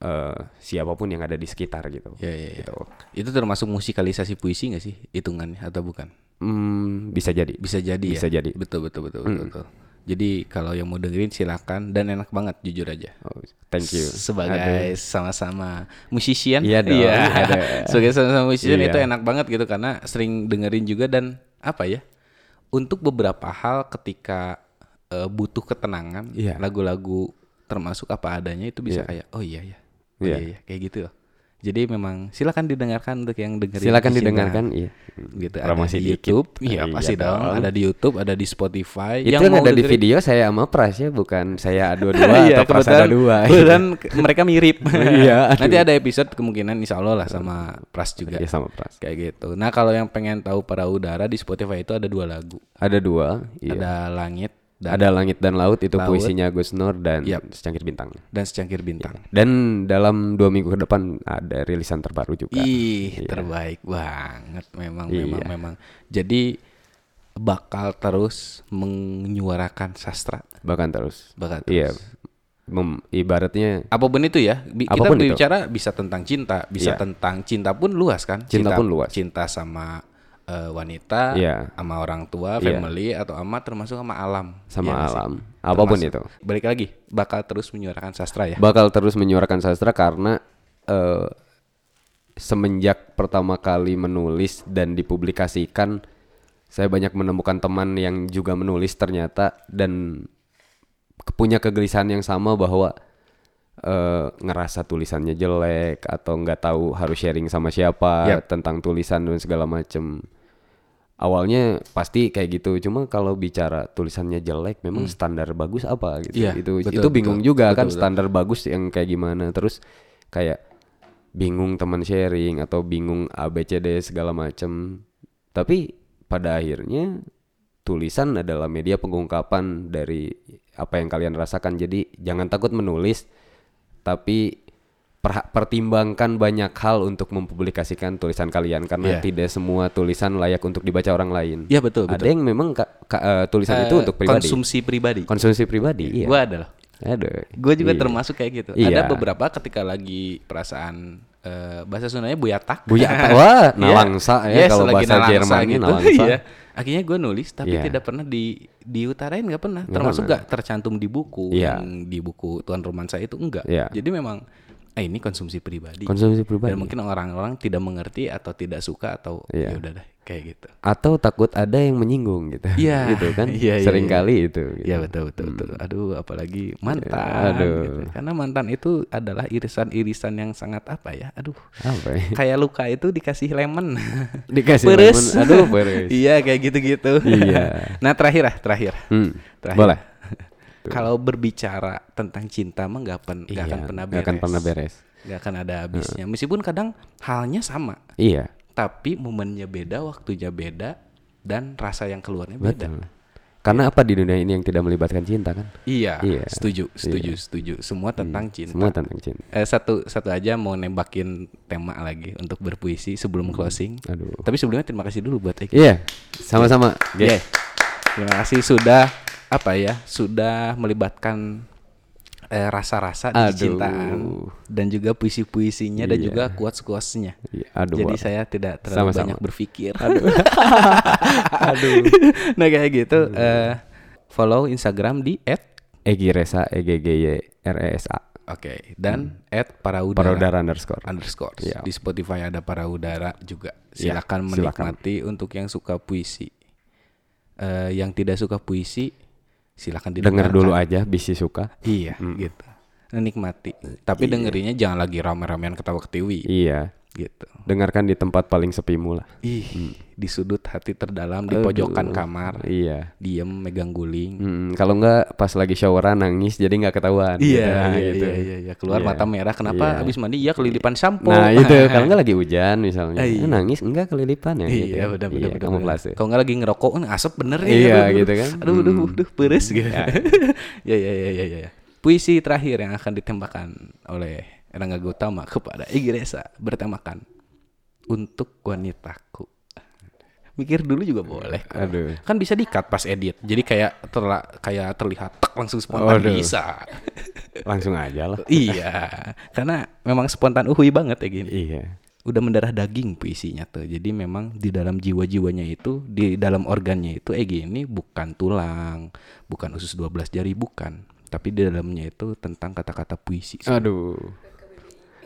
S2: eh, siapa pun yang ada di sekitar gitu.
S1: Ya, ya, ya.
S2: Gitu.
S1: Itu termasuk musikalisasi puisi nggak sih hitungannya atau bukan?
S2: Hmm, bisa jadi.
S1: Bisa jadi
S2: Bisa
S1: ya.
S2: jadi.
S1: Betul betul betul betul. betul. Jadi kalau yang mau dengerin silakan dan enak banget jujur aja.
S2: Oh, thank you.
S1: Sebagai sama-sama musician.
S2: Iya dong, ada.
S1: Sebagai sama-sama musician
S2: Iya.
S1: itu enak banget gitu karena sering dengerin juga dan apa ya? Untuk beberapa hal ketika eh, butuh ketenangan,
S2: Iya.
S1: lagu-lagu termasuk apa adanya itu bisa
S2: Iya.
S1: kayak oh iya ya. Oh
S2: Iya.
S1: iya, iya kayak gitu loh. Jadi memang silakan didengarkan untuk yang dengerin.
S2: Silakan
S1: di
S2: didengarkan, iya.
S1: Gitu
S2: Promosi
S1: ada di
S2: dikit.
S1: YouTube, iya
S2: Iya
S1: pasti dong.
S2: dong.
S1: Ada di YouTube, ada di Spotify.
S2: Itu yang
S1: mau
S2: ada di
S1: dengerin-
S2: video saya sama Pras ya, bukan saya dua-dua
S1: Iya,
S2: atau Pras ada dua.
S1: kebetulan ke- mereka mirip.
S2: Iya.
S1: Nanti ada episode kemungkinan insya Allah lah sama Pras juga.
S2: Iya sama Pras.
S1: Kayak gitu. Nah kalau yang pengen tahu para udara di Spotify itu ada dua lagu.
S2: Ada dua, iya.
S1: Ada langit dan
S2: Ada Langit dan Laut itu
S1: Laut.
S2: puisinya Gus Nur dan
S1: Yap.
S2: Secangkir Bintang.
S1: dan secangkir bintang.
S2: Dan dalam dua minggu ke depan ada rilisan terbaru juga.
S1: Ih terbaik banget memang memang
S2: Iya.
S1: memang. Jadi bakal terus menyuarakan sastra.
S2: Bahkan terus.
S1: Bakal terus.
S2: Iya. Mem- ibaratnya
S1: apa pun itu ya bi- kita
S2: Apa pun
S1: itu. bisa tentang cinta bisa
S2: Iya.
S1: tentang cinta pun luas kan
S2: Cinta pun luas.
S1: cinta sama eh, wanita
S2: Iya.
S1: sama orang tua
S2: Iya.
S1: family atau ama termasuk sama alam
S2: sama
S1: sih?
S2: alam, apa pun
S1: Termasuk.
S2: itu.
S1: balik lagi bakal terus menyuarakan sastra ya
S2: Bakal terus menyuarakan sastra karena eh, semenjak pertama kali menulis dan dipublikasikan saya banyak menemukan teman yang juga menulis ternyata dan punya kegelisahan yang sama bahwa eh, ngerasa tulisannya jelek atau nggak tahu harus sharing sama siapa
S1: Yap.
S2: tentang tulisan dan segala macem awalnya pasti kayak gitu cuma kalau bicara tulisannya jelek memang standar bagus apa gitu
S1: Hmm. Iya,
S2: itu
S1: betul,
S2: itu bingung
S1: betul.
S2: juga
S1: Betul,
S2: kan
S1: betul.
S2: standar bagus yang kayak gimana terus kayak bingung teman sharing atau bingung ABCD segala macem tapi pada akhirnya tulisan adalah media pengungkapan dari apa yang kalian rasakan jadi jangan takut menulis tapi perha- pertimbangkan banyak hal untuk mempublikasikan tulisan kalian karena
S1: Iya.
S2: tidak semua tulisan layak untuk dibaca orang lain
S1: Iya, betul,
S2: ada
S1: betul.
S2: yang memang ka- ka- eh, tulisan itu
S1: Eh,
S2: untuk pribadi
S1: konsumsi pribadi
S2: konsumsi pribadi iya
S1: gua ada loh
S2: ada
S1: gue juga
S2: Iya.
S1: termasuk kayak gitu
S2: Iya.
S1: ada beberapa ketika lagi perasaan eh, bahasa Sundanya buyatak
S2: Buyatak, wah,
S1: Iya.
S2: nalangsa ya,
S1: Yes,
S2: kalau bahasa Jermannya
S1: gitu.
S2: nalangsa.
S1: Iya. akhirnya gue nulis tapi
S2: Iya.
S1: tidak pernah di diutarain nggak pernah
S2: Nggak
S1: termasuk
S2: pernah.
S1: gak tercantum di buku
S2: Iya.
S1: yang di buku Tuan Romansa itu enggak
S2: Iya.
S1: jadi memang eh ini konsumsi pribadi
S2: konsumsi pribadi
S1: dan mungkin orang-orang tidak mengerti atau tidak suka atau
S2: Iya.
S1: ya udah deh kayak gitu
S2: atau takut ada yang menyinggung gitu
S1: Iya.
S2: gitu kan
S1: Iya, iya,
S2: sering
S1: iya.
S2: kali itu gitu.
S1: Ya betul betul betul. Aduh apalagi mantan.
S2: aduh.
S1: gitu. Karena mantan itu adalah irisan-irisan yang sangat apa ya? Aduh.
S2: apa ya?
S1: Kayak luka itu dikasih lemon.
S2: dikasih
S1: Peres.
S2: lemon, aduh beres
S1: iya kayak gitu-gitu.
S2: Iya.
S1: nah terakhir lah terakhir.
S2: Hmm,
S1: Terakhir.
S2: boleh
S1: Kalau berbicara tentang cinta mah nggak pen- nggak akan
S2: Iya,
S1: pernah beres.
S2: akan pernah beres
S1: Nggak akan ada habisnya. Meskipun kadang halnya sama,
S2: iya
S1: tapi momennya beda, waktunya beda, dan rasa yang keluarnya beda.
S2: betul karena apa di dunia ini yang tidak melibatkan cinta kan
S1: Iya,
S2: Iya.
S1: setuju, setuju, setuju. Semua tentang cinta.
S2: semua tentang cinta
S1: Eh, satu satu aja mau nembakin tema lagi untuk berpuisi sebelum closing.
S2: aduh
S1: Tapi sebelumnya terima kasih dulu buat Eki.
S2: iya sama-sama
S1: Yeah.
S2: guys
S1: Terima kasih sudah apa ya? Sudah melibatkan eh, rasa-rasa
S2: Aduh.
S1: cintaan dan juga puisi-puisinya dan
S2: Iya.
S1: juga quotes-quotesnya.
S2: Iya, aduh
S1: Jadi saya tidak terlalu
S2: Sama-sama.
S1: banyak berpikir.
S2: aduh
S1: nah kayak gitu. eh, follow Instagram di
S2: Egi Resa E G G Y R E S A
S1: Oke dan at para
S2: para udara underscore
S1: underscore
S2: Iya.
S1: di Spotify ada para udara juga
S2: Iya,
S1: silakan
S2: silakan.
S1: menikmati untuk yang suka puisi Eh, yang tidak suka puisi silakan
S2: denger
S1: didengarkan
S2: dulu aja bisi suka.
S1: Iya gitu. Nah, nikmati. Tapi dengerinnya jangan lagi rame-ramean ketawa ketiwi
S2: iya
S1: gitu
S2: dengarkan di tempat paling sepi mula
S1: ih di sudut hati terdalam di pojokan kamar
S2: iya
S1: diem megang guling
S2: Hmm, kalau enggak pas lagi showeran nangis jadi nggak ketahuan
S1: Iya,
S2: gitu,
S1: iya,
S2: gitu.
S1: iya, iya, iya. keluar
S2: Iya.
S1: mata merah. Kenapa?
S2: Iya.
S1: Habis mandi ya kelilipan sampo.
S2: Nah itu kalau enggak lagi hujan misalnya
S1: Iya.
S2: Nangis enggak kelilipan ya gitu.
S1: Iya, benar benar
S2: iya,
S1: benar.
S2: kamuflase.
S1: Kalau nggak lagi ngerokok, "Eh, asap bener ya.
S2: Iya,
S1: aduh,
S2: gitu kan.
S1: Aduh, aduh,
S2: Hmm.
S1: aduh, peres gitu. ya, ya, ya, ya, ya. Puisi terakhir yang akan ditembakkan oleh Erangga Gautama kepada Egi Resa bertemakan untuk wanitaku. mikir dulu juga boleh. kok.
S2: Aduh.
S1: Kan bisa di-cut pas edit. Jadi kayak terla, kayak terlihat tak langsung spontan
S2: Waduh.
S1: bisa.
S2: Langsung aja lah.
S1: iya, karena memang spontan uhui banget ya gini.
S2: Iya.
S1: Udah mendarah daging puisinya tuh. Jadi memang di dalam jiwa-jiwanya itu, di dalam organnya itu eh gini bukan tulang, bukan usus 12 jari bukan, tapi di dalamnya itu tentang kata-kata puisi.
S2: Aduh.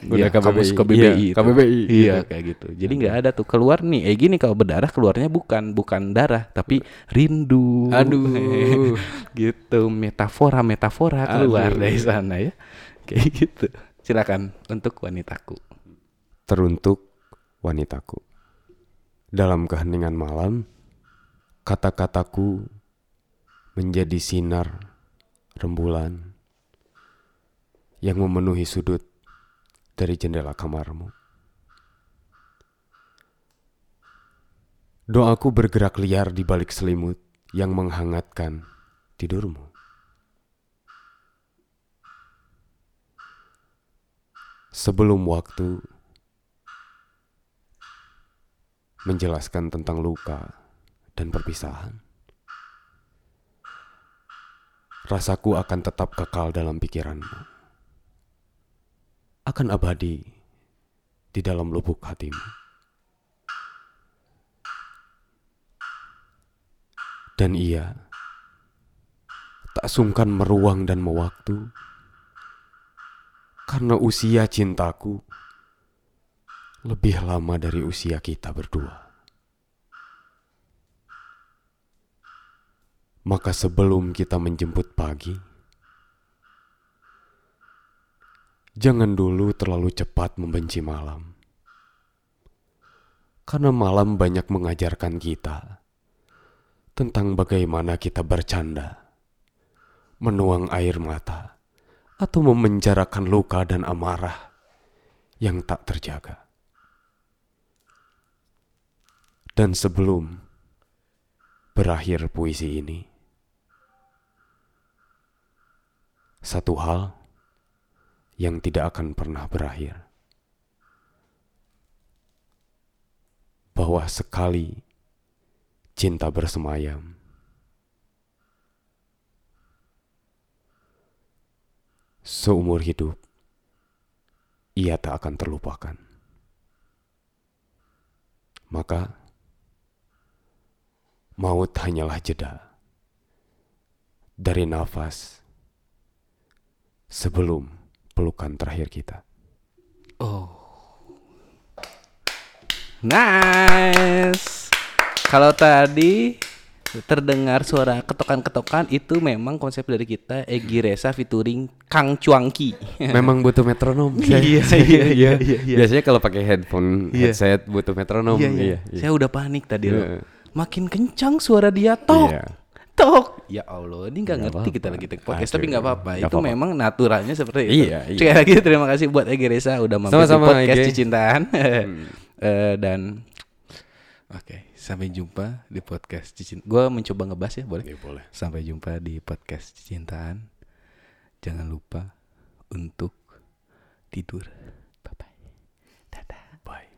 S1: Iya,
S2: KBBI.
S1: KBBI
S2: Iya,
S1: itu.
S2: KBBI.
S1: Iya, kayak gitu. Jadi nggak ada tuh keluar nih. Eh gini kalau berdarah keluarnya bukan bukan darah tapi rindu.
S2: Aduh.
S1: gitu. Metafora metafora keluar
S2: Aduh.
S1: dari sana ya. Kayak gitu. Silakan untuk wanitaku.
S2: Teruntuk wanitaku. Dalam keheningan malam, kata-kataku menjadi sinar rembulan yang memenuhi sudut dari jendela kamarmu. Doaku bergerak liar di balik selimut yang menghangatkan tidurmu. Sebelum waktu menjelaskan tentang luka dan perpisahan. Rasaku akan tetap kekal dalam pikiranmu. Akan abadi di dalam lubuk hatimu. Dan ia tak sungkan meruang dan mewaktu karena usia cintaku lebih lama dari usia kita berdua. Maka sebelum kita menjemput pagi, jangan dulu terlalu cepat membenci malam. Karena malam banyak mengajarkan kita tentang bagaimana kita bercanda, menuang air mata, atau memenjarakan luka dan amarah yang tak terjaga. Dan sebelum berakhir puisi ini, satu hal yang tidak akan pernah berakhir, bahwa sekali cinta bersemayam, seumur hidup ia tak akan terlupakan. Maka maut hanyalah jeda dari nafas sebelum pelukan terakhir kita.
S1: Nice. Kalau tadi terdengar suara ketokan-ketokan itu memang konsep dari kita Egi Resa featuring Kang Cuangki.
S2: Memang butuh metronom.
S1: Iya, iya, iya, iya, iya.
S2: Biasanya kalau pakai headphone,
S1: Iya.
S2: headset butuh metronom.
S1: Iya, iya.
S2: Iya, iya.
S1: Saya udah panik tadi loh.
S2: Iya.
S1: Makin kencang suara dia tok.
S2: Iya.
S1: Tok. Ya Allah, ini nggak ngerti kita lagi take podcast
S2: Aduh,
S1: tapi nggak apa-apa. Itu memang naturalnya seperti itu.
S2: Iya, iya.
S1: Sekali lagi terima kasih buat Egi Resa udah mampir
S2: Sama-sama,
S1: di podcast
S2: Egi.
S1: Cicintaan. Eh, dan oke, sampai jumpa di podcast Cicintaan. Gua mencoba ngebahas ya, boleh?
S2: Iya, boleh.
S1: Sampai jumpa di podcast Cicintaan. Jangan lupa untuk tidur. Bye bye. Dadah.
S2: Bye.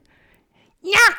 S1: Nyak.